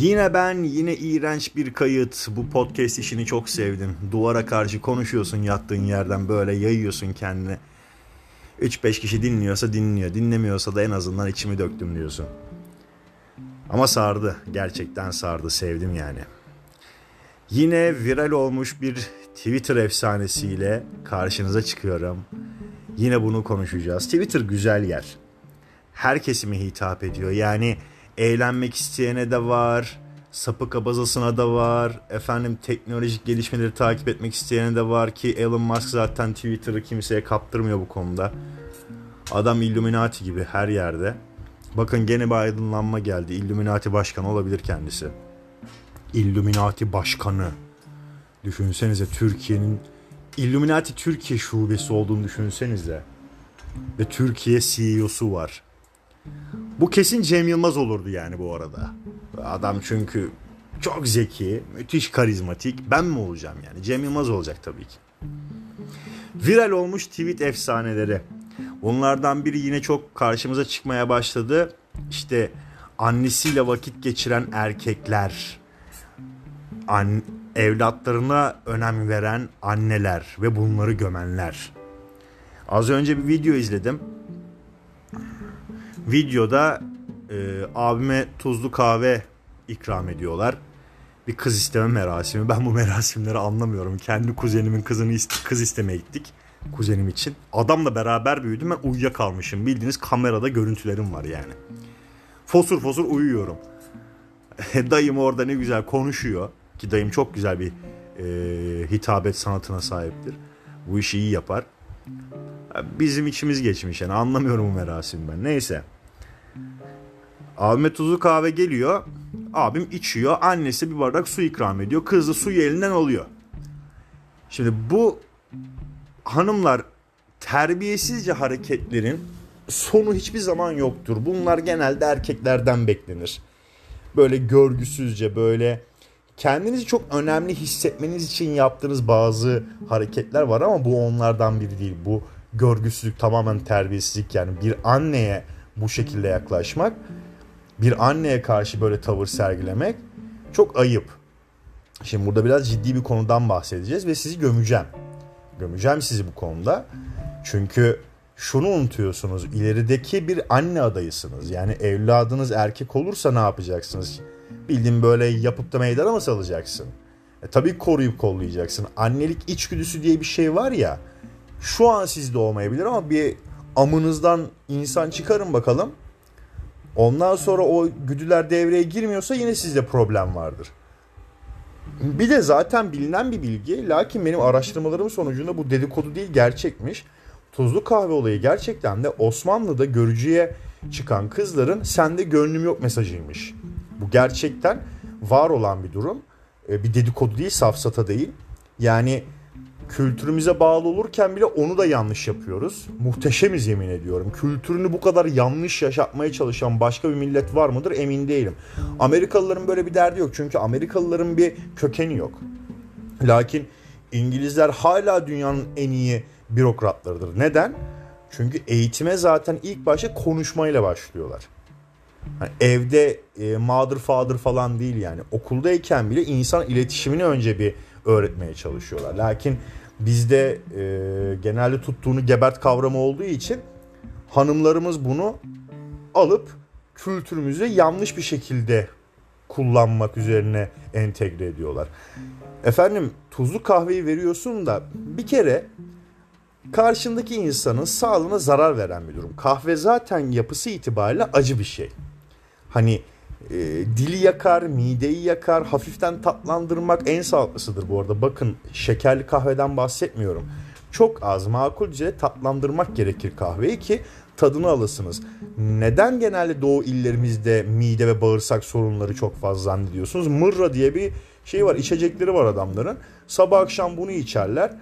Yine ben, yine iğrenç bir kayıt. Bu podcast işini çok sevdim. Duvara karşı konuşuyorsun yattığın yerden böyle yayıyorsun kendini. 3-5 kişi dinliyorsa dinliyor, dinlemiyorsa da en azından içimi döktüm diyorsun. Ama sardı, gerçekten sardı, sevdim yani. Yine viral olmuş bir Twitter efsanesiyle karşınıza çıkıyorum. Yine bunu konuşacağız. Twitter güzel yer. Her kesime hitap ediyor. Yani eğlenmek isteyene de var. Sapık abazasına da var. Efendim teknolojik gelişmeleri takip etmek isteyene de var ki Elon Musk zaten Twitter'ı kimseye kaptırmıyor bu konuda. Adam Illuminati gibi her yerde. Bakın gene bir aydınlanma geldi. Illuminati başkanı olabilir kendisi. Illuminati başkanı. Düşünsenize Türkiye'nin Illuminati Türkiye şubesi olduğunu düşünsenize. Ve Türkiye CEO'su var. Bu kesin Cem Yılmaz olurdu yani bu arada. Adam çünkü çok zeki, müthiş karizmatik. Ben mi olacağım yani? Cem Yılmaz olacak tabii ki. Viral olmuş tweet efsaneleri. Bunlardan biri yine çok karşımıza çıkmaya başladı. İşte annesiyle vakit geçiren erkekler, an, evlatlarına önem veren anneler ve bunları gömenler. Az önce bir video izledim. Videoda e, abime tuzlu kahve ikram ediyorlar. Bir kız isteme merasimi. Ben bu merasimleri anlamıyorum. Kendi kuzenimin kızını kız istemeye gittik. Kuzenim için. Adamla beraber büyüdüm. Ben uyuyakalmışım. Bildiğiniz kamerada görüntülerim var yani. Fosur fosur uyuyorum. dayım orada ne güzel konuşuyor. Ki dayım çok güzel bir e, hitabet sanatına sahiptir. Bu işi iyi yapar. Bizim içimiz geçmiş yani anlamıyorum bu merasim ben. Neyse. Abime tuzlu kahve geliyor. Abim içiyor. Annesi bir bardak su ikram ediyor. Kız da suyu elinden alıyor. Şimdi bu hanımlar terbiyesizce hareketlerin sonu hiçbir zaman yoktur. Bunlar genelde erkeklerden beklenir. Böyle görgüsüzce böyle kendinizi çok önemli hissetmeniz için yaptığınız bazı hareketler var ama bu onlardan biri değil. Bu görgüsüzlük tamamen terbiyesizlik yani bir anneye bu şekilde yaklaşmak bir anneye karşı böyle tavır sergilemek çok ayıp. Şimdi burada biraz ciddi bir konudan bahsedeceğiz ve sizi gömeceğim. Gömeceğim sizi bu konuda. Çünkü şunu unutuyorsunuz. İlerideki bir anne adayısınız. Yani evladınız erkek olursa ne yapacaksınız? Bildiğin böyle yapıp da meydana mı salacaksın? E, tabii koruyup kollayacaksın. Annelik içgüdüsü diye bir şey var ya. Şu an sizde olmayabilir ama bir amınızdan insan çıkarın bakalım. Ondan sonra o güdüler devreye girmiyorsa yine sizde problem vardır. Bir de zaten bilinen bir bilgi. Lakin benim araştırmalarım sonucunda bu dedikodu değil gerçekmiş. Tuzlu kahve olayı gerçekten de Osmanlı'da görücüye çıkan kızların sende gönlüm yok mesajıymış. Bu gerçekten var olan bir durum. E, bir dedikodu değil, safsata değil. Yani kültürümüze bağlı olurken bile onu da yanlış yapıyoruz. Muhteşemiz yemin ediyorum. Kültürünü bu kadar yanlış yaşatmaya çalışan başka bir millet var mıdır emin değilim. Amerikalıların böyle bir derdi yok. Çünkü Amerikalıların bir kökeni yok. Lakin İngilizler hala dünyanın en iyi bürokratlarıdır. Neden? Çünkü eğitime zaten ilk başta konuşmayla başlıyorlar. Yani evde e, mother father falan değil yani. Okuldayken bile insan iletişimini önce bir öğretmeye çalışıyorlar. Lakin bizde e, genelde tuttuğunu gebert kavramı olduğu için hanımlarımız bunu alıp kültürümüze yanlış bir şekilde kullanmak üzerine entegre ediyorlar. Efendim tuzlu kahveyi veriyorsun da bir kere karşındaki insanın sağlığına zarar veren bir durum. Kahve zaten yapısı itibariyle acı bir şey. Hani e, dili yakar, mideyi yakar, hafiften tatlandırmak en sağlıklısıdır bu arada. Bakın şekerli kahveden bahsetmiyorum. Çok az makulce tatlandırmak gerekir kahveyi ki tadını alasınız. Neden genelde doğu illerimizde mide ve bağırsak sorunları çok fazla zannediyorsunuz? Mırra diye bir şey var, içecekleri var adamların. Sabah akşam bunu içerler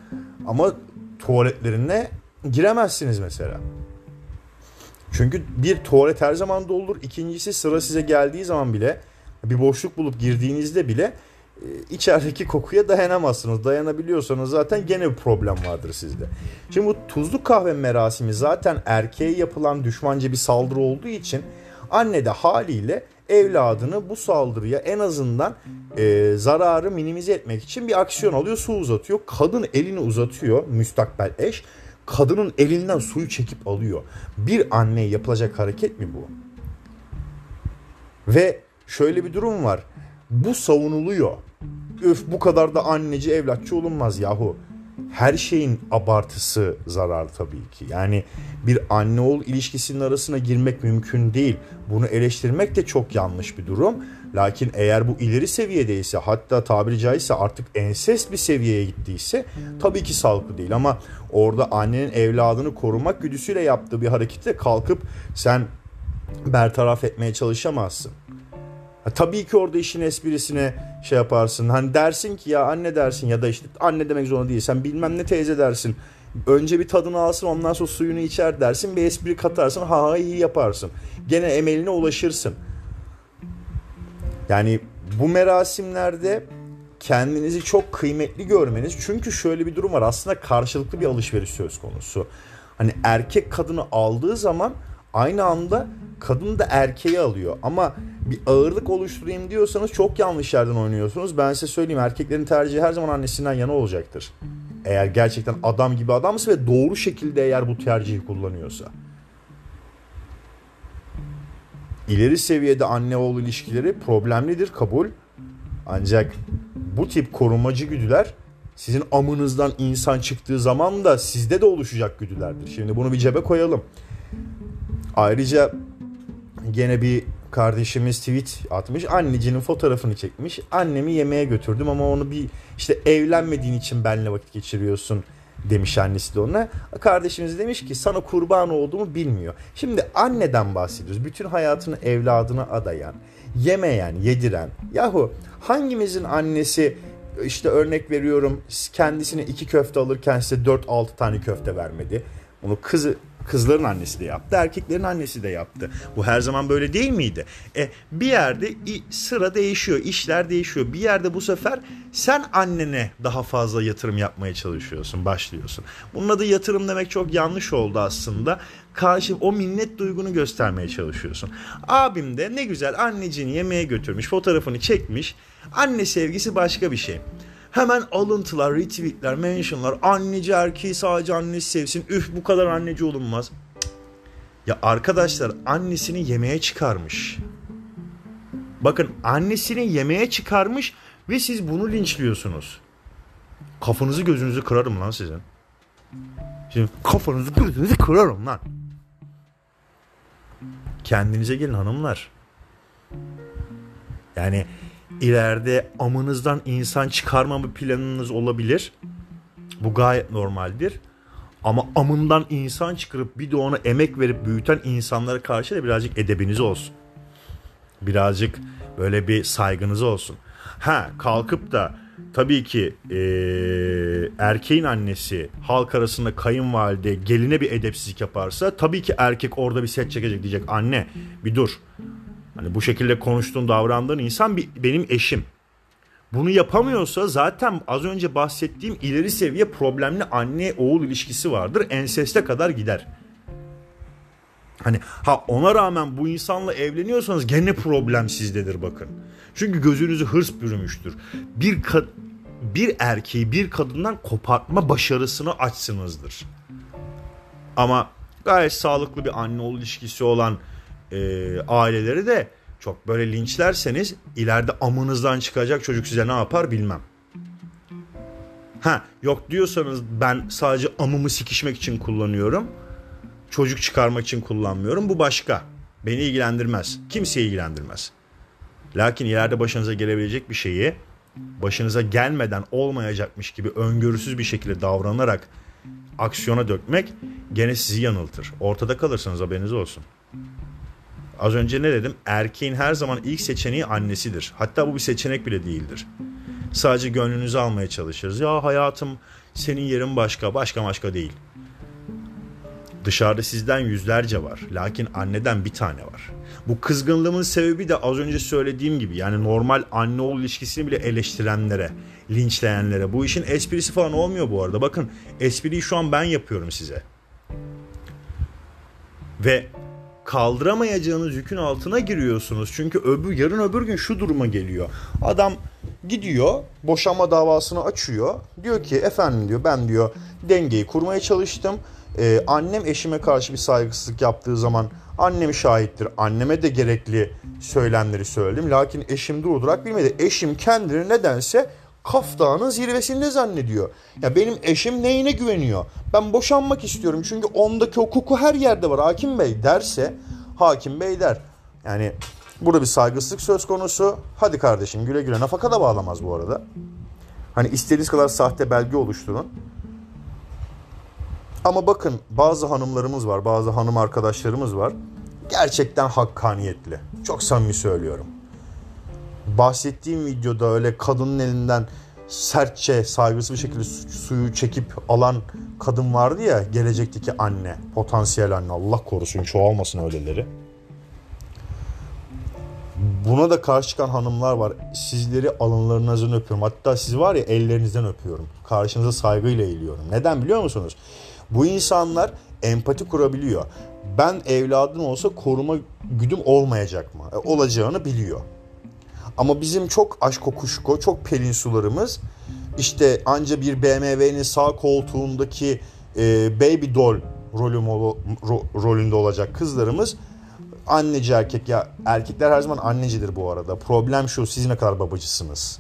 ama tuvaletlerine giremezsiniz mesela. Çünkü bir tuvalet her zaman doldur. İkincisi sıra size geldiği zaman bile bir boşluk bulup girdiğinizde bile e, içerideki kokuya dayanamazsınız. Dayanabiliyorsanız zaten gene bir problem vardır sizde. Şimdi bu tuzlu kahve merasimi zaten erkeğe yapılan düşmanca bir saldırı olduğu için Anne de haliyle evladını bu saldırıya en azından e, zararı minimize etmek için bir aksiyon alıyor su uzatıyor. Kadın elini uzatıyor müstakbel eş. Kadının elinden suyu çekip alıyor. Bir anneye yapılacak hareket mi bu? Ve şöyle bir durum var. Bu savunuluyor. Öf bu kadar da anneci evlatçı olunmaz yahu her şeyin abartısı zarar tabii ki. Yani bir anne oğul ilişkisinin arasına girmek mümkün değil. Bunu eleştirmek de çok yanlış bir durum. Lakin eğer bu ileri seviyedeyse hatta tabiri caizse artık ensest bir seviyeye gittiyse tabii ki sağlıklı değil. Ama orada annenin evladını korumak güdüsüyle yaptığı bir harekette kalkıp sen bertaraf etmeye çalışamazsın. Tabii ki orada işin esprisine şey yaparsın. Hani dersin ki ya anne dersin ya da işte anne demek zorunda değil. Sen bilmem ne teyze dersin. Önce bir tadını alsın ondan sonra suyunu içer dersin. Bir espri katarsın ha ha iyi yaparsın. Gene emeline ulaşırsın. Yani bu merasimlerde kendinizi çok kıymetli görmeniz. Çünkü şöyle bir durum var. Aslında karşılıklı bir alışveriş söz konusu. Hani erkek kadını aldığı zaman aynı anda kadın da erkeği alıyor. Ama bir ağırlık oluşturayım diyorsanız çok yanlış yerden oynuyorsunuz. Ben size söyleyeyim erkeklerin tercihi her zaman annesinden yana olacaktır. Eğer gerçekten adam gibi adamsa ve doğru şekilde eğer bu tercihi kullanıyorsa. İleri seviyede anne oğul ilişkileri problemlidir kabul. Ancak bu tip korumacı güdüler sizin amınızdan insan çıktığı zaman da sizde de oluşacak güdülerdir. Şimdi bunu bir cebe koyalım. Ayrıca gene bir kardeşimiz tweet atmış. Annecinin fotoğrafını çekmiş. Annemi yemeğe götürdüm ama onu bir işte evlenmediğin için benle vakit geçiriyorsun demiş annesi de ona. Kardeşimiz demiş ki sana kurban olduğumu bilmiyor. Şimdi anneden bahsediyoruz. Bütün hayatını evladına adayan, yemeyen, yediren. Yahu hangimizin annesi işte örnek veriyorum kendisine iki köfte alırken size 4-6 tane köfte vermedi. Onu kızı Kızların annesi de yaptı, erkeklerin annesi de yaptı. Bu her zaman böyle değil miydi? E, bir yerde sıra değişiyor, işler değişiyor. Bir yerde bu sefer sen annene daha fazla yatırım yapmaya çalışıyorsun, başlıyorsun. Bunun adı yatırım demek çok yanlış oldu aslında. Karşı o minnet duygunu göstermeye çalışıyorsun. Abim de ne güzel anneciğini yemeğe götürmüş, fotoğrafını çekmiş. Anne sevgisi başka bir şey. Hemen alıntılar, retweetler, mentionlar, anneci erkeği sadece annesi sevsin. Üf bu kadar anneci olunmaz. Ya arkadaşlar annesini yemeğe çıkarmış. Bakın annesini yemeğe çıkarmış ve siz bunu linçliyorsunuz. Kafanızı gözünüzü kırarım lan sizin. Şimdi kafanızı gözünüzü kırarım lan. Kendinize gelin hanımlar. Yani ileride amınızdan insan çıkarma bir planınız olabilir. Bu gayet normaldir. Ama amından insan çıkarıp bir de ona emek verip büyüten insanlara karşı da birazcık edebiniz olsun. Birazcık böyle bir saygınız olsun. Ha kalkıp da tabii ki e, erkeğin annesi halk arasında kayınvalide geline bir edepsizlik yaparsa tabii ki erkek orada bir set çekecek diyecek anne bir dur Hani bu şekilde konuştuğun davrandığın insan bir, benim eşim. Bunu yapamıyorsa zaten az önce bahsettiğim ileri seviye problemli anne oğul ilişkisi vardır. Enseste kadar gider. Hani ha ona rağmen bu insanla evleniyorsanız gene problem sizdedir bakın. Çünkü gözünüzü hırs bürümüştür. Bir ka- bir erkeği bir kadından kopartma başarısını açsınızdır. Ama gayet sağlıklı bir anne oğul ilişkisi olan e, aileleri de çok böyle linçlerseniz ileride amınızdan çıkacak çocuk size ne yapar bilmem. Ha yok diyorsanız ben sadece amımı sikişmek için kullanıyorum. Çocuk çıkarmak için kullanmıyorum. Bu başka. Beni ilgilendirmez. Kimseyi ilgilendirmez. Lakin ileride başınıza gelebilecek bir şeyi başınıza gelmeden olmayacakmış gibi öngörüsüz bir şekilde davranarak aksiyona dökmek gene sizi yanıltır. Ortada kalırsınız haberiniz olsun. Az önce ne dedim? Erkeğin her zaman ilk seçeneği annesidir. Hatta bu bir seçenek bile değildir. Sadece gönlünüzü almaya çalışırız. Ya hayatım senin yerin başka, başka başka değil. Dışarıda sizden yüzlerce var. Lakin anneden bir tane var. Bu kızgınlığımın sebebi de az önce söylediğim gibi yani normal anne oğul ilişkisini bile eleştirenlere, linçleyenlere. Bu işin esprisi falan olmuyor bu arada. Bakın espriyi şu an ben yapıyorum size. Ve kaldıramayacağınız yükün altına giriyorsunuz. Çünkü öbür yarın öbür gün şu duruma geliyor. Adam gidiyor, boşanma davasını açıyor. Diyor ki efendim diyor ben diyor dengeyi kurmaya çalıştım. Ee, annem eşime karşı bir saygısızlık yaptığı zaman annem şahittir. Anneme de gerekli söylemleri söyledim. Lakin eşim durdurak bilmedi. Eşim kendini nedense Kaf Dağı'nın zirvesinde zannediyor. Ya benim eşim neyine güveniyor? Ben boşanmak istiyorum çünkü ondaki o koku her yerde var Hakim Bey derse Hakim Bey der. Yani burada bir saygısızlık söz konusu. Hadi kardeşim güle güle nafaka da bağlamaz bu arada. Hani istediğiniz kadar sahte belge oluşturun. Ama bakın bazı hanımlarımız var, bazı hanım arkadaşlarımız var. Gerçekten hakkaniyetli. Çok samimi söylüyorum bahsettiğim videoda öyle kadının elinden sertçe saygısız bir şekilde suyu çekip alan kadın vardı ya gelecekteki anne potansiyel anne Allah korusun çoğalmasın öyleleri. Buna da karşı çıkan hanımlar var. Sizleri alınlarınızdan öpüyorum. Hatta siz var ya ellerinizden öpüyorum. Karşınıza saygıyla eğiliyorum. Neden biliyor musunuz? Bu insanlar empati kurabiliyor. Ben evladım olsa koruma güdüm olmayacak mı? E, olacağını biliyor. Ama bizim çok aşk kokuşko, çok pelin sularımız işte anca bir BMW'nin sağ koltuğundaki e, baby doll rolü, ro, rolünde olacak kızlarımız anneci erkek ya erkekler her zaman annecidir bu arada. Problem şu siz ne kadar babacısınız.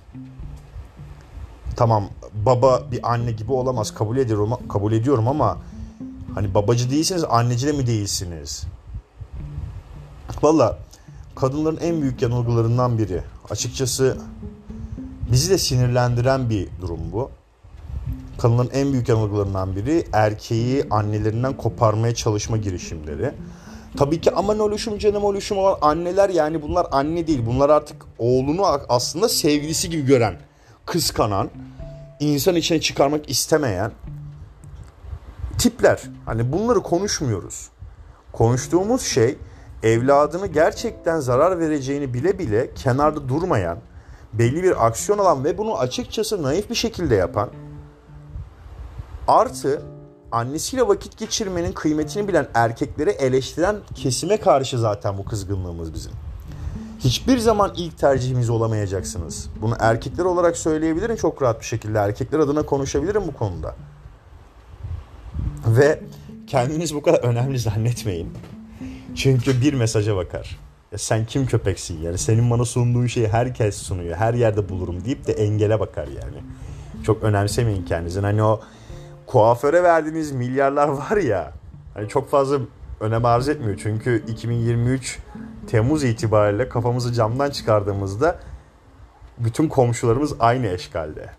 Tamam baba bir anne gibi olamaz kabul ediyorum kabul ediyorum ama hani babacı değilsiniz anneci de mi değilsiniz? Valla kadınların en büyük yanılgılarından biri. Açıkçası bizi de sinirlendiren bir durum bu. Kadınların en büyük yanılgılarından biri erkeği annelerinden koparmaya çalışma girişimleri. Tabii ki aman oluşum canım oluşum olan anneler yani bunlar anne değil. Bunlar artık oğlunu aslında sevgilisi gibi gören, kıskanan, insan içine çıkarmak istemeyen tipler. Hani bunları konuşmuyoruz. Konuştuğumuz şey evladını gerçekten zarar vereceğini bile bile kenarda durmayan, belli bir aksiyon alan ve bunu açıkçası naif bir şekilde yapan artı annesiyle vakit geçirmenin kıymetini bilen erkekleri eleştiren kesime karşı zaten bu kızgınlığımız bizim. Hiçbir zaman ilk tercihimiz olamayacaksınız. Bunu erkekler olarak söyleyebilirim çok rahat bir şekilde. Erkekler adına konuşabilirim bu konuda. Ve kendiniz bu kadar önemli zannetmeyin. Çünkü bir mesaja bakar. Ya sen kim köpeksin yani senin bana sunduğun şeyi herkes sunuyor. Her yerde bulurum deyip de engele bakar yani. Çok önemsemeyin kendinizi. Hani o kuaföre verdiğiniz milyarlar var ya. Hani çok fazla önem arz etmiyor. Çünkü 2023 Temmuz itibariyle kafamızı camdan çıkardığımızda bütün komşularımız aynı eşkalde.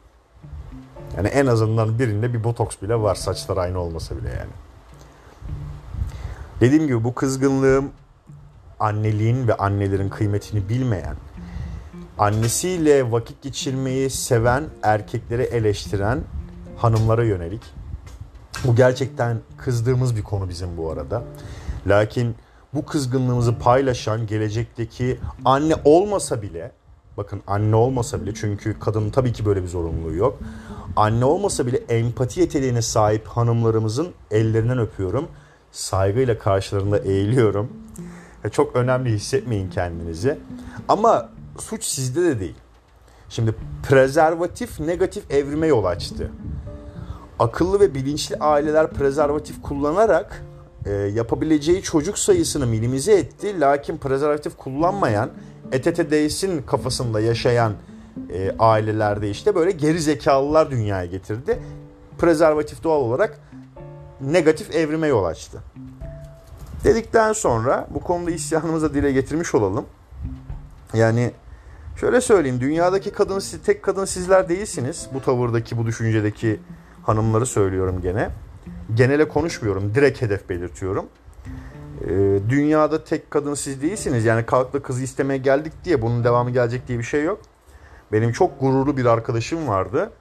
Yani en azından birinde bir botoks bile var saçlar aynı olmasa bile yani. Dediğim gibi bu kızgınlığım anneliğin ve annelerin kıymetini bilmeyen, annesiyle vakit geçirmeyi seven erkekleri eleştiren hanımlara yönelik. Bu gerçekten kızdığımız bir konu bizim bu arada. Lakin bu kızgınlığımızı paylaşan gelecekteki anne olmasa bile bakın anne olmasa bile çünkü kadının tabii ki böyle bir zorunluluğu yok. Anne olmasa bile empati yeteneğine sahip hanımlarımızın ellerinden öpüyorum saygıyla karşılarında eğiliyorum. Çok önemli hissetmeyin kendinizi. Ama suç sizde de değil. Şimdi prezervatif negatif evrime yol açtı. Akıllı ve bilinçli aileler prezervatif kullanarak e, yapabileceği çocuk sayısını minimize etti. Lakin prezervatif kullanmayan, etete değsin kafasında yaşayan e, ailelerde işte böyle geri zekalılar dünyaya getirdi. Prezervatif doğal olarak negatif evrime yol açtı. Dedikten sonra bu konuda isyanımıza dile getirmiş olalım. Yani şöyle söyleyeyim dünyadaki kadın tek kadın sizler değilsiniz. Bu tavırdaki bu düşüncedeki hanımları söylüyorum gene. Genele konuşmuyorum direkt hedef belirtiyorum. Ee, dünyada tek kadın siz değilsiniz. Yani kalkla kızı istemeye geldik diye bunun devamı gelecek diye bir şey yok. Benim çok gururlu bir arkadaşım vardı.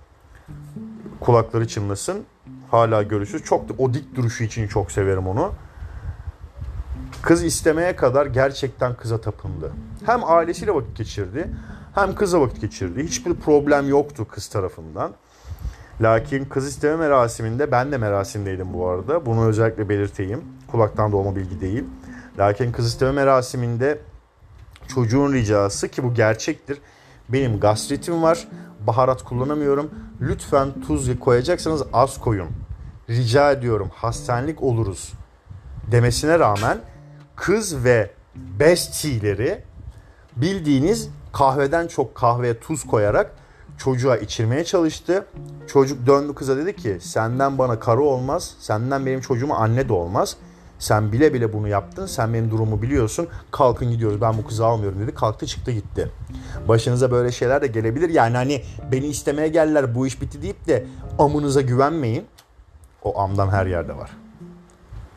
Kulakları çınlasın hala görüşürüz. Çok o dik duruşu için çok severim onu. Kız istemeye kadar gerçekten kıza tapındı. Hem ailesiyle vakit geçirdi hem kıza vakit geçirdi. Hiçbir problem yoktu kız tarafından. Lakin kız isteme merasiminde ben de merasimdeydim bu arada. Bunu özellikle belirteyim. Kulaktan dolma bilgi değil. Lakin kız isteme merasiminde çocuğun ricası ki bu gerçektir. Benim gastritim var. Baharat kullanamıyorum. Lütfen tuz koyacaksanız az koyun. Rica ediyorum hastanelik oluruz demesine rağmen kız ve bestileri bildiğiniz kahveden çok kahveye tuz koyarak çocuğa içirmeye çalıştı. Çocuk döndü kıza dedi ki senden bana karı olmaz, senden benim çocuğuma anne de olmaz. Sen bile bile bunu yaptın. Sen benim durumu biliyorsun. Kalkın gidiyoruz. Ben bu kızı almıyorum dedi. Kalktı çıktı gitti. Başınıza böyle şeyler de gelebilir. Yani hani beni istemeye geldiler bu iş bitti deyip de amınıza güvenmeyin. O amdan her yerde var.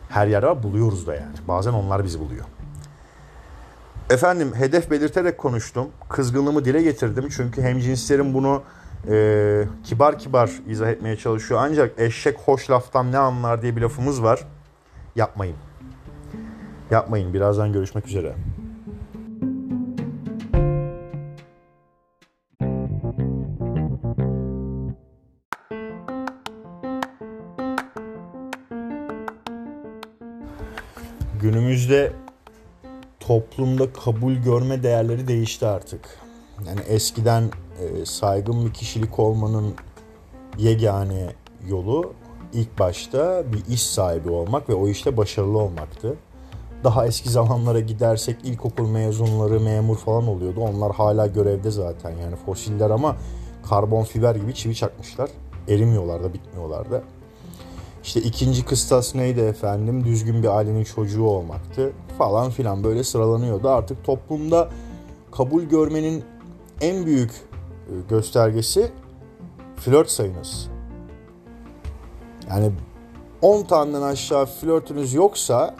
Her yerde var buluyoruz da yani. Bazen onlar bizi buluyor. Efendim hedef belirterek konuştum. Kızgınlığımı dile getirdim. Çünkü hemcinslerim bunu e, kibar kibar izah etmeye çalışıyor. Ancak eşek hoş laftan ne anlar diye bir lafımız var. Yapmayın. Yapmayın. Birazdan görüşmek üzere. Günümüzde toplumda kabul görme değerleri değişti artık. Yani eskiden e, saygın bir kişilik olmanın yegane yolu ilk başta bir iş sahibi olmak ve o işte başarılı olmaktı. Daha eski zamanlara gidersek ilkokul mezunları memur falan oluyordu. Onlar hala görevde zaten yani fosiller ama karbon fiber gibi çivi çakmışlar. Erimiyorlar da bitmiyorlar da. İşte ikinci kıstas neydi efendim? Düzgün bir ailenin çocuğu olmaktı falan filan böyle sıralanıyordu. Artık toplumda kabul görmenin en büyük e, göstergesi flört sayınız. Yani 10 taneden aşağı flörtünüz yoksa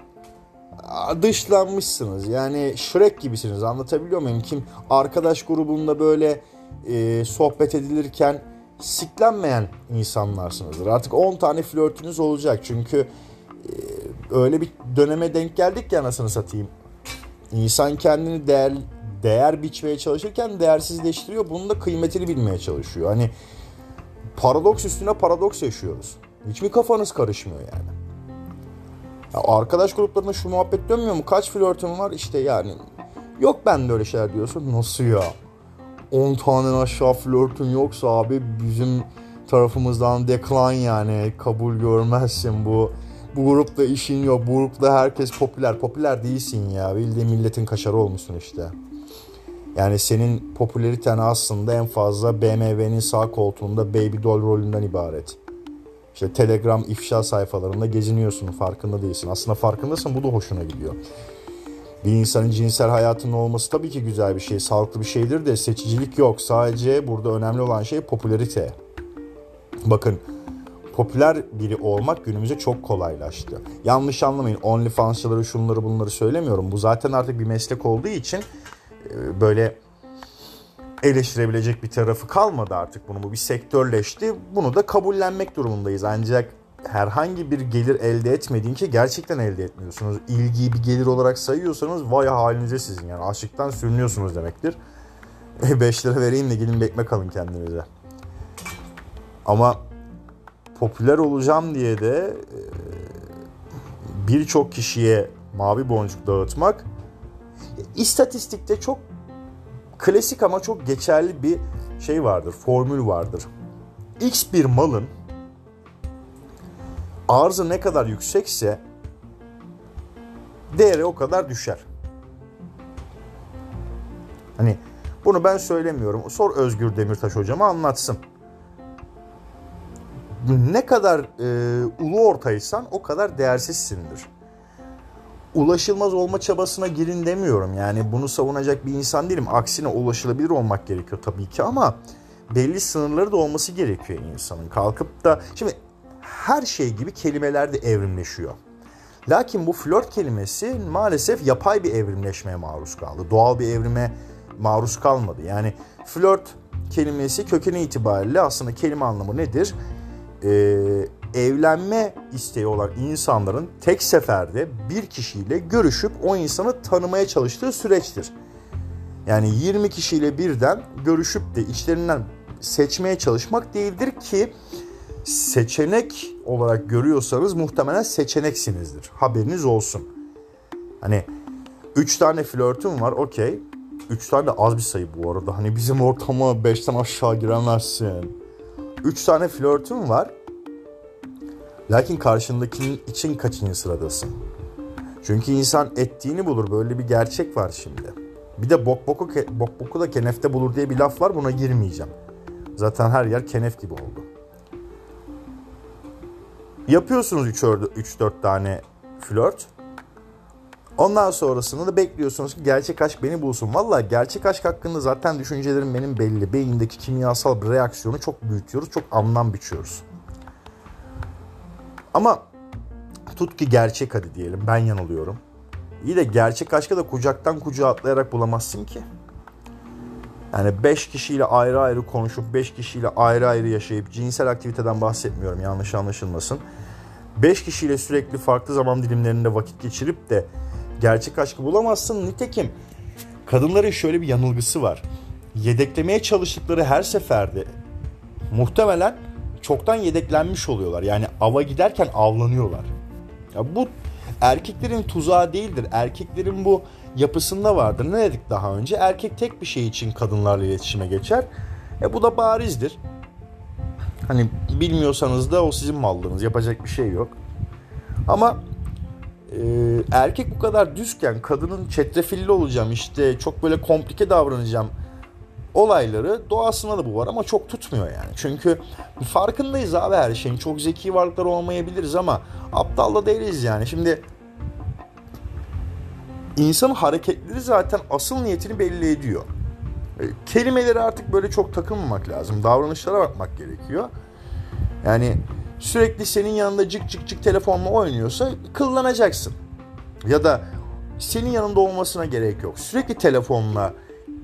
dışlanmışsınız. Yani Shrek gibisiniz anlatabiliyor muyum? Kim arkadaş grubunda böyle e, sohbet edilirken siklenmeyen insanlarsınızdır. Artık 10 tane flörtünüz olacak. Çünkü e, öyle bir döneme denk geldik ya anasını satayım. İnsan kendini değer değer biçmeye çalışırken değersizleştiriyor. Bunun da kıymetini bilmeye çalışıyor. Hani paradoks üstüne paradoks yaşıyoruz. Hiç mi kafanız karışmıyor yani? Ya arkadaş gruplarında şu muhabbet dönmüyor mu? Kaç flörtün var? İşte yani yok ben de öyle şeyler diyorsun. Nasıl ya? 10 tane aşağı flörtün yoksa abi bizim tarafımızdan decline yani kabul görmezsin bu. Bu grupta işin yok. Bu grupta herkes popüler. Popüler değilsin ya. Bildiğin milletin kaşarı olmuşsun işte. Yani senin popüleriten aslında en fazla BMW'nin sağ koltuğunda Baby Doll rolünden ibaret. İşte Telegram ifşa sayfalarında geziniyorsun farkında değilsin. Aslında farkındasın bu da hoşuna gidiyor. Bir insanın cinsel hayatının olması tabii ki güzel bir şey, sağlıklı bir şeydir de seçicilik yok. Sadece burada önemli olan şey popülerite. Bakın popüler biri olmak günümüzde çok kolaylaştı. Yanlış anlamayın OnlyFans'çıları şunları bunları söylemiyorum. Bu zaten artık bir meslek olduğu için e, böyle eleştirebilecek bir tarafı kalmadı artık bunu. Bu bir sektörleşti. Bunu da kabullenmek durumundayız. Ancak herhangi bir gelir elde etmediğin ki gerçekten elde etmiyorsunuz. İlgiyi bir gelir olarak sayıyorsanız vay halinize sizin yani açlıktan sürünüyorsunuz demektir. 5 lira vereyim de bir ekmek alın kendinize. Ama popüler olacağım diye de e, birçok kişiye mavi boncuk dağıtmak istatistikte çok klasik ama çok geçerli bir şey vardır, formül vardır. X bir malın arzı ne kadar yüksekse değeri o kadar düşer. Hani bunu ben söylemiyorum. Sor Özgür Demirtaş hocama anlatsın. Ne kadar e, ulu ortaysan o kadar değersizsindir. Ulaşılmaz olma çabasına girin demiyorum. Yani bunu savunacak bir insan değilim. Aksine ulaşılabilir olmak gerekiyor tabii ki ama belli sınırları da olması gerekiyor insanın. Kalkıp da şimdi her şey gibi kelimeler de evrimleşiyor. Lakin bu flört kelimesi maalesef yapay bir evrimleşmeye maruz kaldı. Doğal bir evrime maruz kalmadı. Yani flört kelimesi kökeni itibariyle aslında kelime anlamı nedir? Ee, evlenme isteği olan insanların tek seferde bir kişiyle görüşüp o insanı tanımaya çalıştığı süreçtir. Yani 20 kişiyle birden görüşüp de içlerinden seçmeye çalışmak değildir ki seçenek olarak görüyorsanız muhtemelen seçeneksinizdir. Haberiniz olsun. Hani 3 tane flörtüm var okey. 3 tane de az bir sayı bu arada. Hani bizim ortama 5'ten aşağı giremezsin. 3 tane flörtüm var. Lakin karşındakinin için kaçıncı sıradasın? Çünkü insan ettiğini bulur. Böyle bir gerçek var şimdi. Bir de bok boku, bok boku da kenefte bulur diye bir laf var. Buna girmeyeceğim. Zaten her yer kenef gibi oldu. Yapıyorsunuz 3-4 tane flört. Ondan sonrasında da bekliyorsunuz ki gerçek aşk beni bulsun. Valla gerçek aşk hakkında zaten düşüncelerim benim belli. Beyindeki kimyasal bir reaksiyonu çok büyütüyoruz, çok anlam biçiyoruz. Ama tut ki gerçek hadi diyelim ben yanılıyorum. İyi de gerçek aşkı da kucaktan kucağa atlayarak bulamazsın ki. Yani 5 kişiyle ayrı ayrı konuşup 5 kişiyle ayrı ayrı yaşayıp cinsel aktiviteden bahsetmiyorum yanlış anlaşılmasın. 5 kişiyle sürekli farklı zaman dilimlerinde vakit geçirip de gerçek aşkı bulamazsın. Nitekim kadınların şöyle bir yanılgısı var. Yedeklemeye çalıştıkları her seferde muhtemelen çoktan yedeklenmiş oluyorlar. Yani ava giderken avlanıyorlar. Ya bu erkeklerin tuzağı değildir. Erkeklerin bu yapısında vardır. Ne dedik daha önce? Erkek tek bir şey için kadınlarla iletişime geçer. E bu da barizdir. Hani bilmiyorsanız da o sizin mallığınız. Yapacak bir şey yok. Ama e, erkek bu kadar düzken kadının çetrefilli olacağım işte çok böyle komplike davranacağım olayları doğasında da bu var ama çok tutmuyor yani. Çünkü farkındayız abi her şeyin. Çok zeki varlıklar olmayabiliriz ama aptal da değiliz yani. Şimdi insanın hareketleri zaten asıl niyetini belli ediyor. E, kelimeleri artık böyle çok takılmamak lazım. Davranışlara bakmak gerekiyor. Yani sürekli senin yanında cık cık cık telefonla oynuyorsa kıllanacaksın. Ya da senin yanında olmasına gerek yok. Sürekli telefonla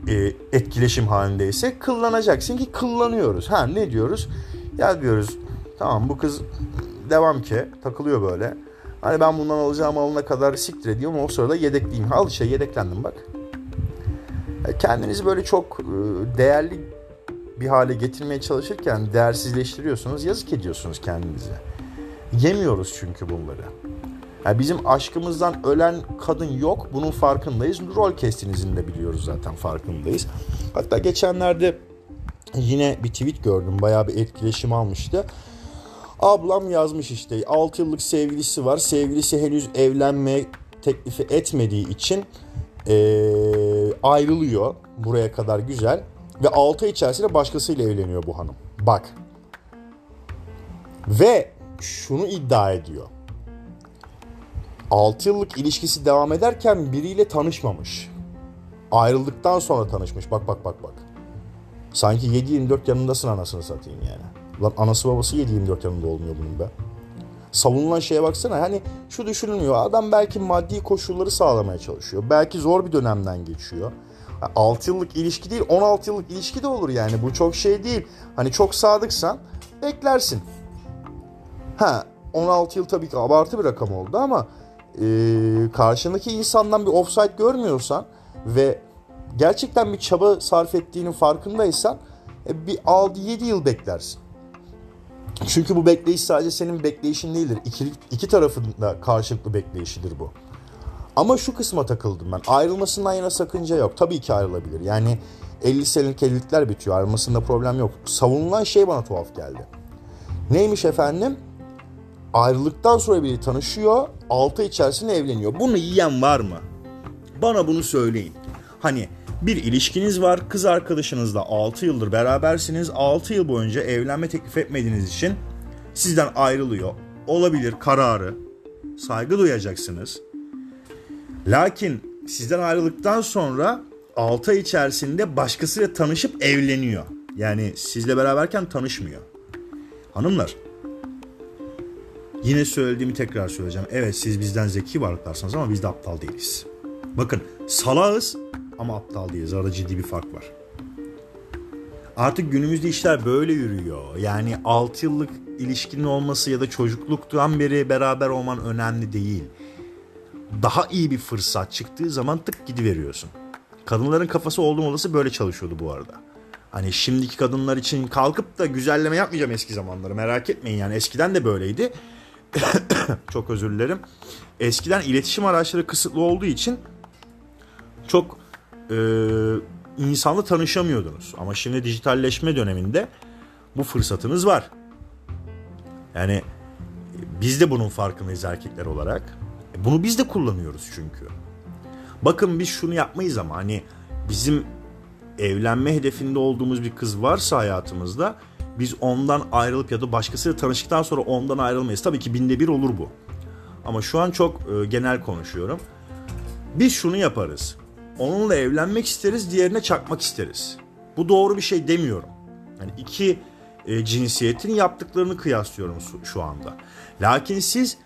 e, etkileşim halindeyse kıllanacaksın ki kıllanıyoruz. Ha ne diyoruz? Ya diyoruz tamam bu kız devam ki takılıyor böyle. Hani ben bundan alacağım alana kadar siktir ediyorum o sırada yedekliyim. Al işte yedeklendim bak. Kendinizi böyle çok e, değerli bir hale getirmeye çalışırken değersizleştiriyorsunuz. Yazık ediyorsunuz kendinize. Yemiyoruz çünkü bunları. Yani bizim aşkımızdan ölen kadın yok. Bunun farkındayız. Rol kestinizin de biliyoruz zaten farkındayız. Hatta geçenlerde yine bir tweet gördüm. Bayağı bir etkileşim almıştı. Ablam yazmış işte 6 yıllık sevgilisi var. Sevgilisi henüz evlenme teklifi etmediği için ee, ayrılıyor. Buraya kadar güzel. Ve 6 ay içerisinde başkasıyla evleniyor bu hanım. Bak. Ve şunu iddia ediyor. 6 yıllık ilişkisi devam ederken biriyle tanışmamış. Ayrıldıktan sonra tanışmış. Bak bak bak bak. Sanki 7-24 yanındasın anasını satayım yani. Lan anası babası 7-24 yanında olmuyor bunun be. Savunulan şeye baksana hani şu düşünülmüyor. Adam belki maddi koşulları sağlamaya çalışıyor. Belki zor bir dönemden geçiyor. 6 yıllık ilişki değil 16 yıllık ilişki de olur yani. Bu çok şey değil. Hani çok sadıksan beklersin. Ha 16 yıl tabii ki abartı bir rakam oldu ama e, karşındaki insandan bir offside görmüyorsan ve gerçekten bir çaba sarf ettiğinin farkındaysan e, bir 6-7 yıl beklersin. Çünkü bu bekleyiş sadece senin bekleyişin değildir. İki, iki tarafın da karşılıklı bekleyişidir bu. Ama şu kısma takıldım ben. Ayrılmasından yana sakınca yok. Tabii ki ayrılabilir. Yani 50 senelik evlilikler bitiyor. Ayrılmasında problem yok. Savunulan şey bana tuhaf geldi. Neymiş efendim? Ayrılıktan sonra biri tanışıyor. 6 ay içerisinde evleniyor. Bunu yiyen var mı? Bana bunu söyleyin. Hani bir ilişkiniz var. Kız arkadaşınızla 6 yıldır berabersiniz. 6 yıl boyunca evlenme teklif etmediğiniz için sizden ayrılıyor. Olabilir kararı. Saygı duyacaksınız. Lakin sizden ayrıldıktan sonra 6 ay içerisinde başkasıyla tanışıp evleniyor. Yani sizle beraberken tanışmıyor. Hanımlar Yine söylediğimi tekrar söyleyeceğim. Evet siz bizden zeki varlıklarsınız ama biz de aptal değiliz. Bakın salağız ama aptal değiliz. Arada ciddi bir fark var. Artık günümüzde işler böyle yürüyor. Yani 6 yıllık ilişkinin olması ya da çocukluktan beri beraber olman önemli değil. Daha iyi bir fırsat çıktığı zaman tık gidiveriyorsun. Kadınların kafası olduğum olası böyle çalışıyordu bu arada. Hani şimdiki kadınlar için kalkıp da güzelleme yapmayacağım eski zamanları merak etmeyin yani eskiden de böyleydi. Çok özür dilerim. eskiden iletişim araçları kısıtlı olduğu için çok e, insanla tanışamıyordunuz. Ama şimdi dijitalleşme döneminde bu fırsatınız var. Yani e, biz de bunun farkındayız erkekler olarak. E, bunu biz de kullanıyoruz çünkü. Bakın biz şunu yapmayız ama hani bizim evlenme hedefinde olduğumuz bir kız varsa hayatımızda biz ondan ayrılıp ya da başkasıyla tanıştıktan sonra ondan ayrılmayız. Tabii ki binde bir olur bu. Ama şu an çok e, genel konuşuyorum. Biz şunu yaparız. Onunla evlenmek isteriz, diğerine çakmak isteriz. Bu doğru bir şey demiyorum. Yani iki e, cinsiyetin yaptıklarını kıyaslıyorum şu, anda. Lakin siz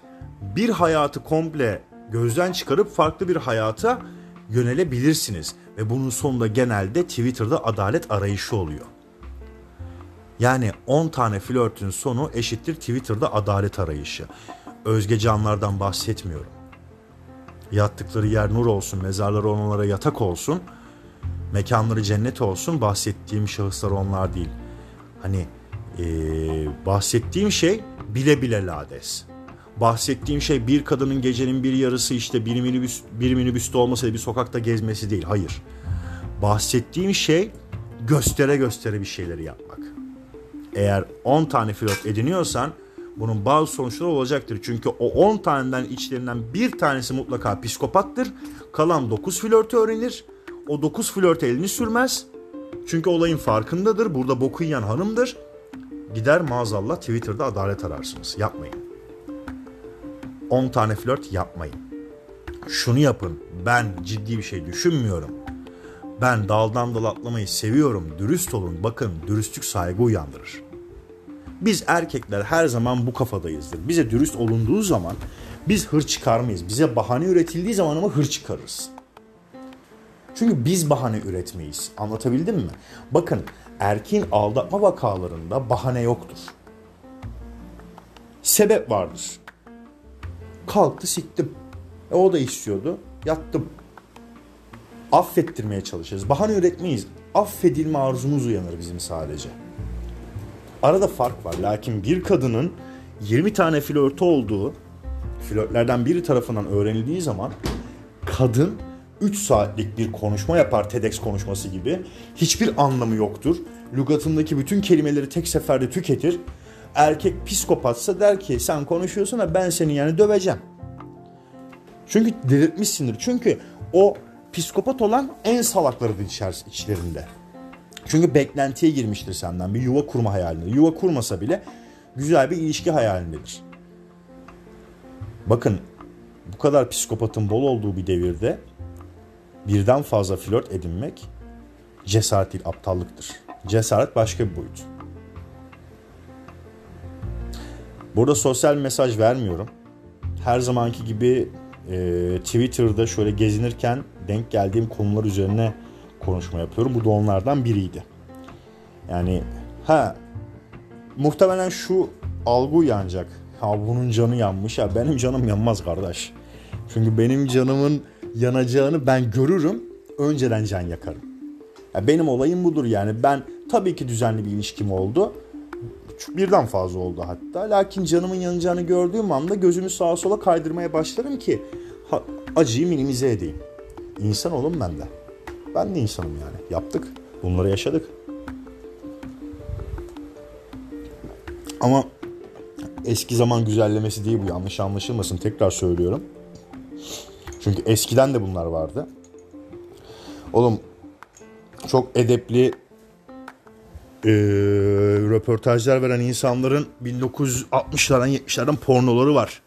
bir hayatı komple gözden çıkarıp farklı bir hayata yönelebilirsiniz. Ve bunun sonunda genelde Twitter'da adalet arayışı oluyor. Yani 10 tane flörtün sonu eşittir Twitter'da adalet arayışı. Özge Canlar'dan bahsetmiyorum. Yattıkları yer nur olsun, mezarları onlara yatak olsun, mekanları cennet olsun. Bahsettiğim şahıslar onlar değil. Hani ee, bahsettiğim şey bile bile lades. Bahsettiğim şey bir kadının gecenin bir yarısı işte bir minibüs bir minibüste olmasa bir sokakta gezmesi değil. Hayır. Bahsettiğim şey göstere göstere bir şeyleri yapmak. Eğer 10 tane flört ediniyorsan bunun bazı sonuçları olacaktır. Çünkü o 10 taneden içlerinden bir tanesi mutlaka psikopattır. Kalan 9 flörtü öğrenir. O 9 flört elini sürmez. Çünkü olayın farkındadır. Burada boku yiyen hanımdır. Gider maazallah Twitter'da adalet ararsınız. Yapmayın. 10 tane flört yapmayın. Şunu yapın. Ben ciddi bir şey düşünmüyorum. Ben daldan dal atlamayı seviyorum. Dürüst olun. Bakın dürüstlük saygı uyandırır. Biz erkekler her zaman bu kafadayızdır. Bize dürüst olunduğu zaman biz hır çıkarmayız. Bize bahane üretildiği zaman ama hır çıkarırız. Çünkü biz bahane üretmeyiz. Anlatabildim mi? Bakın erkeğin aldatma vakalarında bahane yoktur. Sebep vardır. Kalktı siktim. E, o da istiyordu. Yattım. Affettirmeye çalışırız. Bahane üretmeyiz. Affedilme arzumuz uyanır bizim sadece. Arada fark var. Lakin bir kadının 20 tane flörtü olduğu flörtlerden biri tarafından öğrenildiği zaman kadın 3 saatlik bir konuşma yapar TEDx konuşması gibi. Hiçbir anlamı yoktur. Lügatındaki bütün kelimeleri tek seferde tüketir. Erkek psikopatsa der ki sen konuşuyorsun da ben seni yani döveceğim. Çünkü delirtmişsindir. Çünkü o psikopat olan en salaklarıdır içlerinde. Çünkü beklentiye girmiştir senden bir yuva kurma hayalinde. Yuva kurmasa bile güzel bir ilişki hayalindedir. Bakın bu kadar psikopatın bol olduğu bir devirde birden fazla flört edinmek cesaret değil aptallıktır. Cesaret başka bir boyut. Burada sosyal mesaj vermiyorum. Her zamanki gibi e, Twitter'da şöyle gezinirken denk geldiğim konular üzerine konuşma yapıyorum. Bu da onlardan biriydi. Yani ha muhtemelen şu algı uyanacak. Ha bunun canı yanmış ya benim canım yanmaz kardeş. Çünkü benim canımın yanacağını ben görürüm. Önceden can yakarım. Ya benim olayım budur yani. Ben tabii ki düzenli bir ilişkim oldu. Birden fazla oldu hatta. Lakin canımın yanacağını gördüğüm anda gözümü sağa sola kaydırmaya başlarım ki acıyı minimize edeyim. İnsan olun ben de. Ben de insanım yani. Yaptık. Bunları yaşadık. Ama eski zaman güzellemesi değil bu yanlış anlaşılmasın tekrar söylüyorum. Çünkü eskiden de bunlar vardı. Oğlum çok edepli e, röportajlar veren insanların 1960'lardan 70'lerden pornoları var.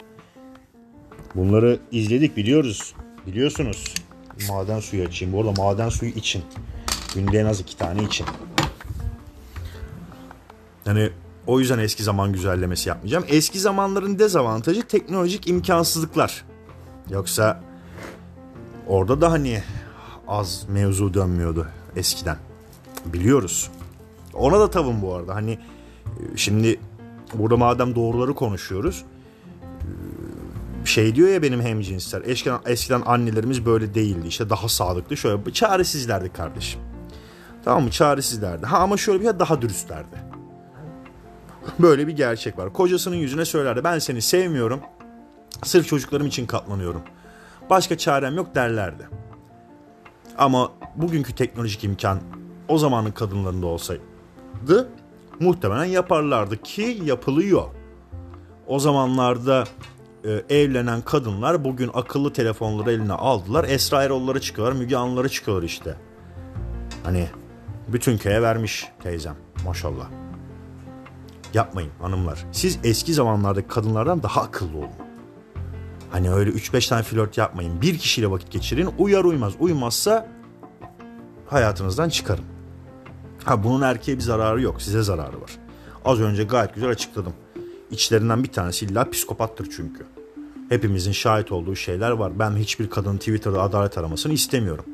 Bunları izledik biliyoruz. Biliyorsunuz. Maden suyu açayım. Bu arada maden suyu için. Günde en az iki tane için. Yani o yüzden eski zaman güzellemesi yapmayacağım. Eski zamanların dezavantajı teknolojik imkansızlıklar. Yoksa orada da hani az mevzu dönmüyordu eskiden. Biliyoruz. Ona da tavım bu arada. Hani şimdi burada madem doğruları konuşuyoruz şey diyor ya benim hemcinsler. Eskiden, eskiden annelerimiz böyle değildi. İşte daha sağlıklı. Şöyle çaresizlerdi kardeşim. Tamam mı? Çaresizlerdi. Ha ama şöyle bir şey daha dürüstlerdi. Böyle bir gerçek var. Kocasının yüzüne söylerdi. Ben seni sevmiyorum. Sırf çocuklarım için katlanıyorum. Başka çarem yok derlerdi. Ama bugünkü teknolojik imkan o zamanın kadınlarında olsaydı muhtemelen yaparlardı ki yapılıyor. O zamanlarda e, evlenen kadınlar bugün akıllı telefonları eline aldılar. Esra Erol'ları çıkıyorlar, Müge Anlı'ları çıkıyorlar işte. Hani bütün köye vermiş teyzem maşallah. Yapmayın hanımlar. Siz eski zamanlardaki kadınlardan daha akıllı olun. Hani öyle 3-5 tane flört yapmayın. Bir kişiyle vakit geçirin. Uyar uymaz. Uymazsa hayatınızdan çıkarın. Ha bunun erkeğe bir zararı yok. Size zararı var. Az önce gayet güzel açıkladım. İçlerinden bir tanesi illa psikopattır çünkü. Hepimizin şahit olduğu şeyler var. Ben hiçbir kadının Twitter'da adalet aramasını istemiyorum.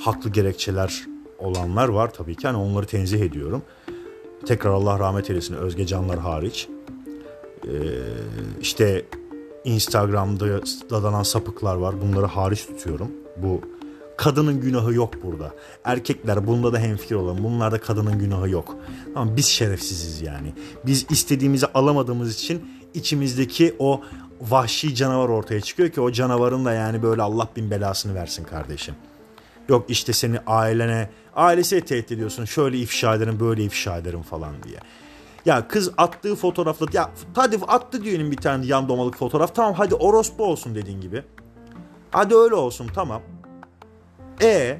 Haklı gerekçeler olanlar var tabii ki. Hani onları tenzih ediyorum. Tekrar Allah rahmet eylesin Özge Canlar hariç. Ee, işte Instagram'da dadanan sapıklar var. Bunları hariç tutuyorum. Bu kadının günahı yok burada. Erkekler bunda da hemfikir olalım. Bunlarda kadının günahı yok. Ama biz şerefsiziz yani. Biz istediğimizi alamadığımız için içimizdeki o vahşi canavar ortaya çıkıyor ki o canavarın da yani böyle Allah bin belasını versin kardeşim. Yok işte seni ailene, ailesi tehdit ediyorsun. Şöyle ifşa ederim, böyle ifşa ederim falan diye. Ya kız attığı fotoğrafla ya hadi attı diyelim bir tane yan domalık fotoğraf. Tamam hadi orospu olsun dediğin gibi. Hadi öyle olsun tamam. E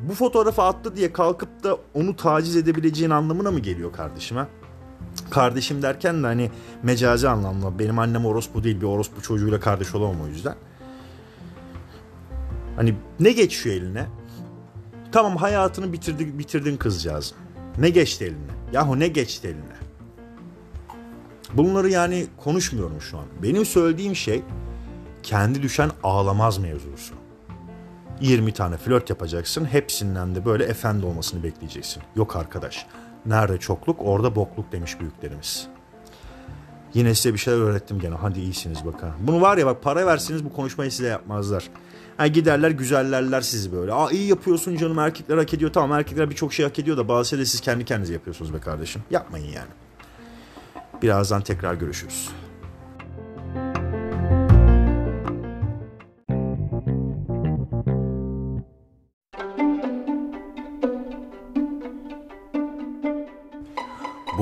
bu fotoğrafı attı diye kalkıp da onu taciz edebileceğin anlamına mı geliyor kardeşime? Kardeşim derken de hani mecazi anlamda benim annem orospu değil bir orospu çocuğuyla kardeş olamam o yüzden. Hani ne geçiyor eline? Tamam hayatını bitirdi, bitirdin kızcağız. Ne geçti eline? Yahu ne geçti eline? Bunları yani konuşmuyorum şu an. Benim söylediğim şey kendi düşen ağlamaz mevzusu. 20 tane flört yapacaksın. Hepsinden de böyle efendi olmasını bekleyeceksin. Yok arkadaş. Nerede çokluk orada bokluk demiş büyüklerimiz. Yine size bir şeyler öğrettim gene. Hadi iyisiniz bakın. Bunu var ya bak para versiniz bu konuşmayı size yapmazlar. Ha giderler güzellerler sizi böyle. Aa iyi yapıyorsun canım erkekler hak ediyor. Tamam erkekler birçok şey hak ediyor da bazı şeyleri siz kendi kendinize yapıyorsunuz be kardeşim. Yapmayın yani. Birazdan tekrar görüşürüz.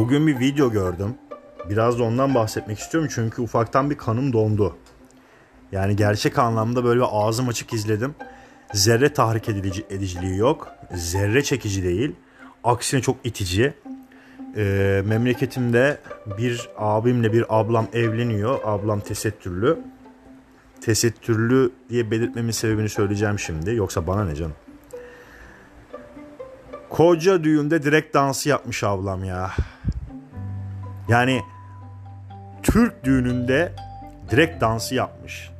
Bugün bir video gördüm. Biraz da ondan bahsetmek istiyorum çünkü ufaktan bir kanım dondu. Yani gerçek anlamda böyle bir ağzım açık izledim. Zerre tahrik edici, ediciliği yok. Zerre çekici değil. Aksine çok itici. Ee, memleketimde bir abimle bir ablam evleniyor. Ablam tesettürlü. Tesettürlü diye belirtmemin sebebini söyleyeceğim şimdi. Yoksa bana ne canım. Koca düğünde direkt dansı yapmış ablam ya. Yani Türk düğününde direkt dansı yapmış.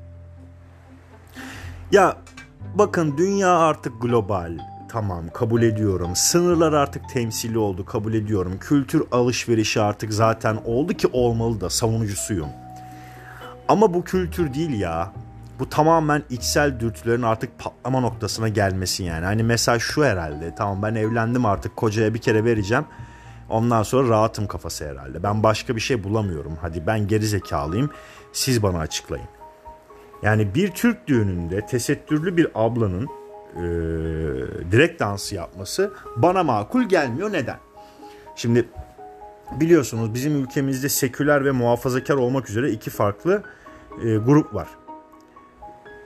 Ya bakın dünya artık global. Tamam kabul ediyorum. Sınırlar artık temsili oldu kabul ediyorum. Kültür alışverişi artık zaten oldu ki olmalı da savunucusuyum. Ama bu kültür değil ya. Bu tamamen içsel dürtülerin artık patlama noktasına gelmesi yani. Hani mesela şu herhalde. Tamam ben evlendim artık kocaya bir kere vereceğim. Ondan sonra rahatım kafası herhalde. Ben başka bir şey bulamıyorum. Hadi ben geri zekalıyım. Siz bana açıklayın. Yani bir Türk düğününde tesettürlü bir ablanın e, direkt dansı yapması bana makul gelmiyor. Neden? Şimdi biliyorsunuz bizim ülkemizde seküler ve muhafazakar olmak üzere iki farklı e, grup var.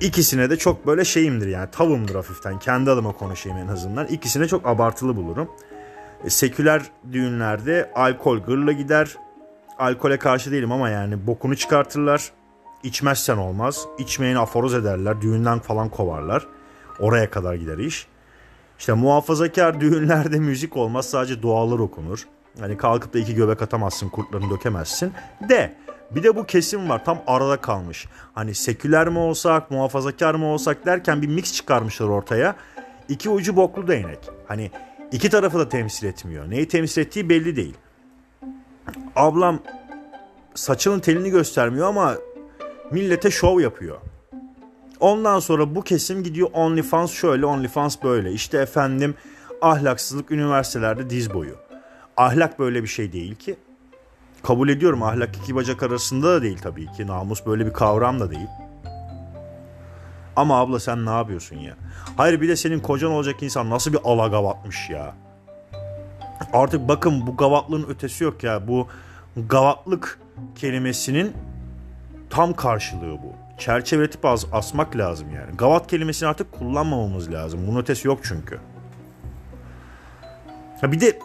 İkisine de çok böyle şeyimdir yani tavımdır hafiften. Kendi adıma konuşayım en azından. İkisine çok abartılı bulurum. E, seküler düğünlerde alkol gırla gider. Alkole karşı değilim ama yani bokunu çıkartırlar. İçmezsen olmaz. İçmeyeni aforoz ederler. Düğünden falan kovarlar. Oraya kadar gider iş. İşte muhafazakar düğünlerde müzik olmaz. Sadece dualar okunur. Hani kalkıp da iki göbek atamazsın, kurtlarını dökemezsin. De bir de bu kesim var tam arada kalmış. Hani seküler mi olsak, muhafazakar mı olsak derken bir mix çıkarmışlar ortaya. İki ucu boklu değnek. Hani iki tarafı da temsil etmiyor. Neyi temsil ettiği belli değil. Ablam saçının telini göstermiyor ama millete şov yapıyor. Ondan sonra bu kesim gidiyor OnlyFans şöyle, OnlyFans böyle. İşte efendim ahlaksızlık üniversitelerde diz boyu. Ahlak böyle bir şey değil ki. Kabul ediyorum ahlak iki bacak arasında da değil tabii ki. Namus böyle bir kavram da değil. Ama abla sen ne yapıyorsun ya? Hayır bir de senin kocan olacak insan nasıl bir alagavatmış ya? Artık bakın bu gavatlığın ötesi yok ya. Bu gavatlık kelimesinin tam karşılığı bu. Çerçeveletip az, asmak lazım yani. Gavat kelimesini artık kullanmamamız lazım. Bunun ötesi yok çünkü. Ha bir de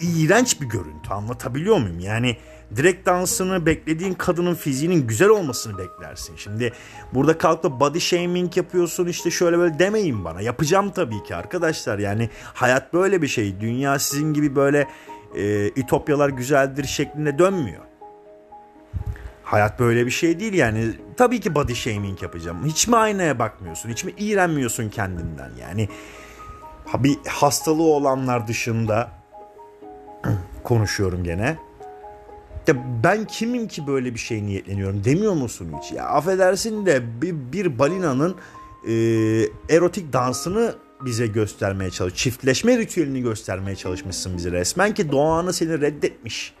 iğrenç bir görüntü anlatabiliyor muyum? Yani direkt dansını beklediğin kadının fiziğinin güzel olmasını beklersin. Şimdi burada kalkıp da body shaming yapıyorsun işte şöyle böyle demeyin bana. Yapacağım tabii ki arkadaşlar. Yani hayat böyle bir şey. Dünya sizin gibi böyle e, ütopyalar güzeldir şeklinde dönmüyor. Hayat böyle bir şey değil yani. Tabii ki body shaming yapacağım. Hiç mi aynaya bakmıyorsun? Hiç mi iğrenmiyorsun kendinden? Yani bir hastalığı olanlar dışında konuşuyorum gene. Ya ben kimim ki böyle bir şey niyetleniyorum demiyor musun hiç? Ya affedersin de bir, bir balinanın e, erotik dansını bize göstermeye çalış. Çiftleşme ritüelini göstermeye çalışmışsın bize resmen ki doğanı seni reddetmiş.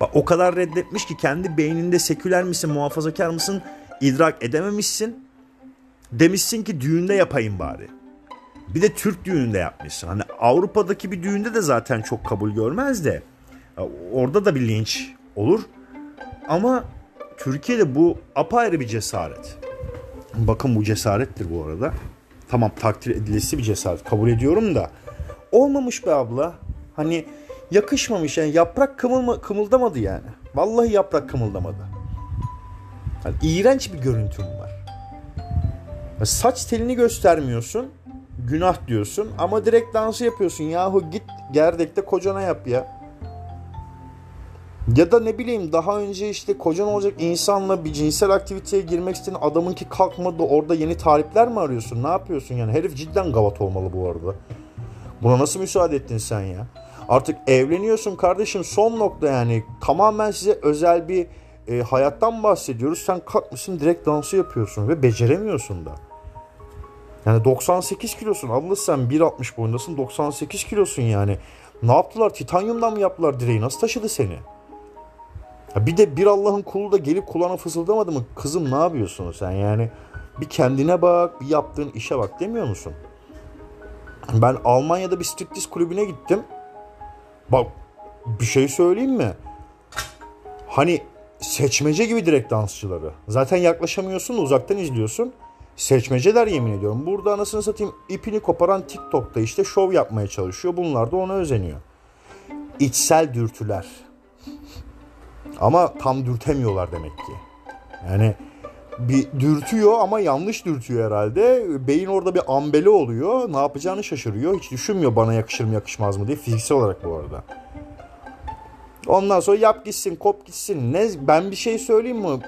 Bak o kadar reddetmiş ki kendi beyninde seküler misin, muhafazakar mısın idrak edememişsin. Demişsin ki düğünde yapayım bari. Bir de Türk düğününde yapmışsın. Hani Avrupa'daki bir düğünde de zaten çok kabul görmez de. Orada da bir linç olur. Ama Türkiye'de bu apayrı bir cesaret. Bakın bu cesarettir bu arada. Tamam takdir edilesi bir cesaret kabul ediyorum da. Olmamış be abla. Hani yakışmamış yani yaprak kımılma, kımıldamadı yani. Vallahi yaprak kımıldamadı. Yani iğrenç bir görüntüm var. Saç telini göstermiyorsun. Günah diyorsun ama direkt dansı yapıyorsun. Yahu git gerdekte kocana yap ya. Ya da ne bileyim daha önce işte kocan olacak insanla bir cinsel aktiviteye girmek isteyen adamın ki kalkmadı orada yeni talipler mi arıyorsun? Ne yapıyorsun yani? Herif cidden gavat olmalı bu arada. Buna nasıl müsaade ettin sen ya? Artık evleniyorsun kardeşim son nokta yani. Tamamen size özel bir e, hayattan bahsediyoruz. Sen kalkmışsın direkt dansı yapıyorsun ve beceremiyorsun da. Yani 98 kilosun. Abla sen 1.60 boyundasın 98 kilosun yani. Ne yaptılar? Titanyumdan mı yaptılar direği? Nasıl taşıdı seni? Bir de bir Allah'ın kulu da gelip kulağına fısıldamadı mı? Kızım ne yapıyorsun sen yani? Bir kendine bak, bir yaptığın işe bak demiyor musun? Ben Almanya'da bir striptiz kulübüne gittim. Bak bir şey söyleyeyim mi? Hani seçmece gibi direkt dansçıları. Zaten yaklaşamıyorsun uzaktan izliyorsun. Seçmeceler yemin ediyorum. Burada anasını satayım ipini koparan TikTok'ta işte şov yapmaya çalışıyor. Bunlar da ona özeniyor. İçsel dürtüler. Ama tam dürtemiyorlar demek ki. Yani bir dürtüyor ama yanlış dürtüyor herhalde. Beyin orada bir ambele oluyor. Ne yapacağını şaşırıyor. Hiç düşünmüyor bana yakışır mı yakışmaz mı diye fiziksel olarak bu arada. Ondan sonra yap gitsin, kop gitsin. Ne ben bir şey söyleyeyim mi?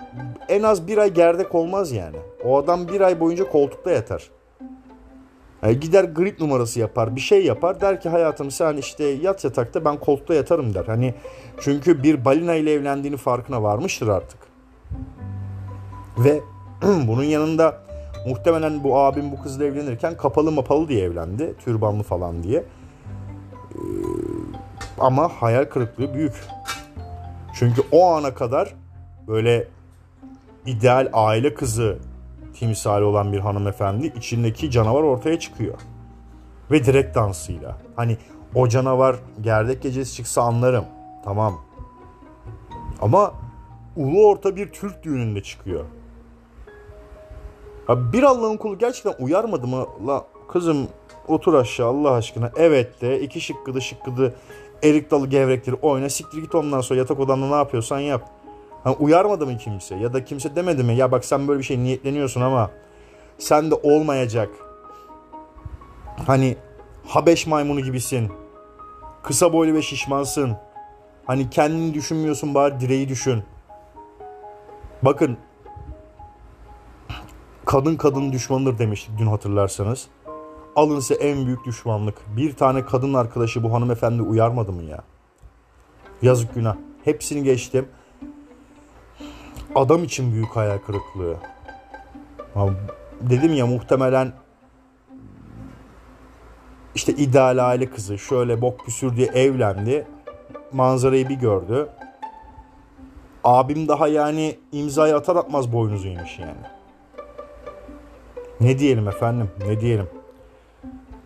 En az bir ay gerdek olmaz yani. O adam bir ay boyunca koltukta yatar. Yani gider grip numarası yapar, bir şey yapar. Der ki hayatım sen işte yat yatakta ben koltukta yatarım der. Hani çünkü bir balina ile evlendiğini farkına varmıştır artık. Ve bunun yanında muhtemelen bu abim bu kızla evlenirken kapalı mapalı diye evlendi. Türbanlı falan diye. Ee, ama hayal kırıklığı büyük. Çünkü o ana kadar böyle ideal aile kızı timsali olan bir hanımefendi içindeki canavar ortaya çıkıyor. Ve direkt dansıyla. Hani o canavar gerdek gecesi çıksa anlarım. Tamam. Ama ulu orta bir Türk düğününde çıkıyor. Ya bir Allah'ın kulu gerçekten uyarmadı mı? La kızım otur aşağı Allah aşkına. Evet de iki şıkkıdı şıkkıdı erik dalı gevrekleri oyna siktir git ondan sonra yatak odanda ne yapıyorsan yap. Hani uyarmadı mı kimse? Ya da kimse demedi mi? Ya bak sen böyle bir şey niyetleniyorsun ama sen de olmayacak. Hani Habeş maymunu gibisin. Kısa boylu ve şişmansın. Hani kendini düşünmüyorsun bari direği düşün. Bakın kadın kadın düşmanıdır demiştik dün hatırlarsanız. Alın size en büyük düşmanlık. Bir tane kadın arkadaşı bu hanımefendi uyarmadı mı ya? Yazık günah. Hepsini geçtim adam için büyük hayal kırıklığı. Dedim ya muhtemelen işte ideal aile kızı şöyle bok püsür diye evlendi. Manzarayı bir gördü. Abim daha yani imzayı atar atmaz boynuzu yemiş yani. Ne diyelim efendim? Ne diyelim?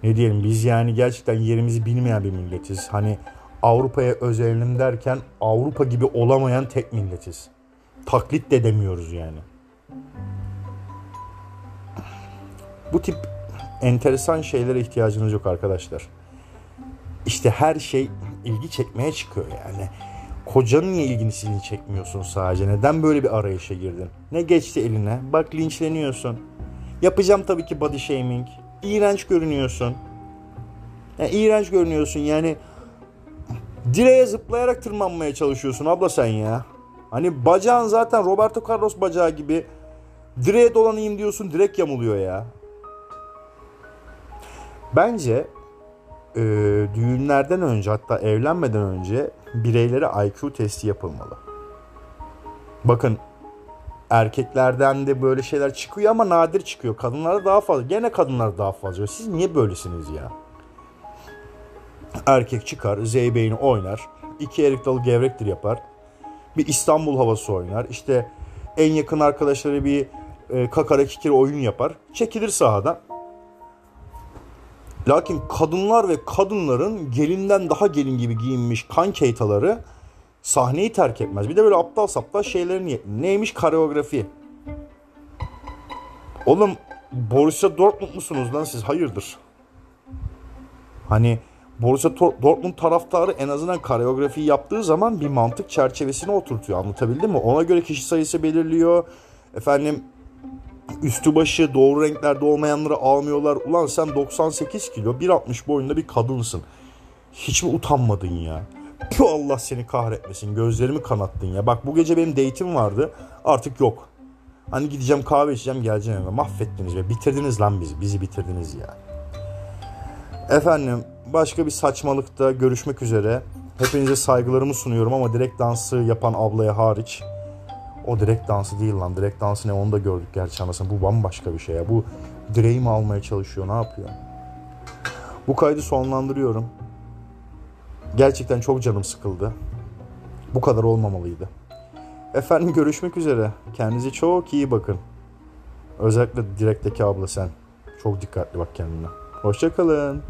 Ne diyelim? Biz yani gerçekten yerimizi bilmeyen bir milletiz. Hani Avrupa'ya özelenim derken Avrupa gibi olamayan tek milletiz. Taklit de demiyoruz yani. Bu tip enteresan şeylere ihtiyacınız yok arkadaşlar. İşte her şey ilgi çekmeye çıkıyor yani. Kocanın niye ilgisini çekmiyorsun sadece? Neden böyle bir arayışa girdin? Ne geçti eline? Bak linçleniyorsun. Yapacağım tabii ki body shaming. İğrenç görünüyorsun. Yani iğrenç görünüyorsun yani. Direğe zıplayarak tırmanmaya çalışıyorsun abla sen ya. Hani bacağın zaten Roberto Carlos bacağı gibi. Direğe dolanayım diyorsun direk yamuluyor ya. Bence e, düğünlerden önce hatta evlenmeden önce bireylere IQ testi yapılmalı. Bakın erkeklerden de böyle şeyler çıkıyor ama nadir çıkıyor. Kadınlarda daha fazla. Gene kadınlar daha fazla. Siz niye böylesiniz ya? Erkek çıkar, zeybeğini oynar. iki erik dalı gevrektir yapar. Bir İstanbul havası oynar. İşte en yakın arkadaşları bir e, kakara kikir oyun yapar. Çekilir sahada. Lakin kadınlar ve kadınların gelinden daha gelin gibi giyinmiş kankeytaları sahneyi terk etmez. Bir de böyle aptal saptal şeylerin neymiş koreografi. Oğlum Borussia Dortmund musunuz lan siz? Hayırdır? Hani Borussia Dortmund taraftarı en azından koreografi yaptığı zaman bir mantık çerçevesine oturtuyor. Anlatabildim mi? Ona göre kişi sayısı belirliyor. Efendim üstü başı doğru renklerde olmayanları almıyorlar. Ulan sen 98 kilo 1.60 boyunda bir kadınsın. Hiç mi utanmadın ya? Puh Allah seni kahretmesin. Gözlerimi kanattın ya. Bak bu gece benim date'im vardı. Artık yok. Hani gideceğim kahve içeceğim geleceğim eve. Mahvettiniz ve bitirdiniz lan bizi. Bizi bitirdiniz ya. Efendim başka bir saçmalıkta görüşmek üzere. Hepinize saygılarımı sunuyorum ama direkt dansı yapan ablaya hariç. O direkt dansı değil lan. Direkt dansı ne onu da gördük gerçi anasını. Bu bambaşka bir şey ya. Bu direği mi almaya çalışıyor ne yapıyor? Bu kaydı sonlandırıyorum. Gerçekten çok canım sıkıldı. Bu kadar olmamalıydı. Efendim görüşmek üzere. Kendinize çok iyi bakın. Özellikle direkteki abla sen. Çok dikkatli bak kendine. Hoşçakalın.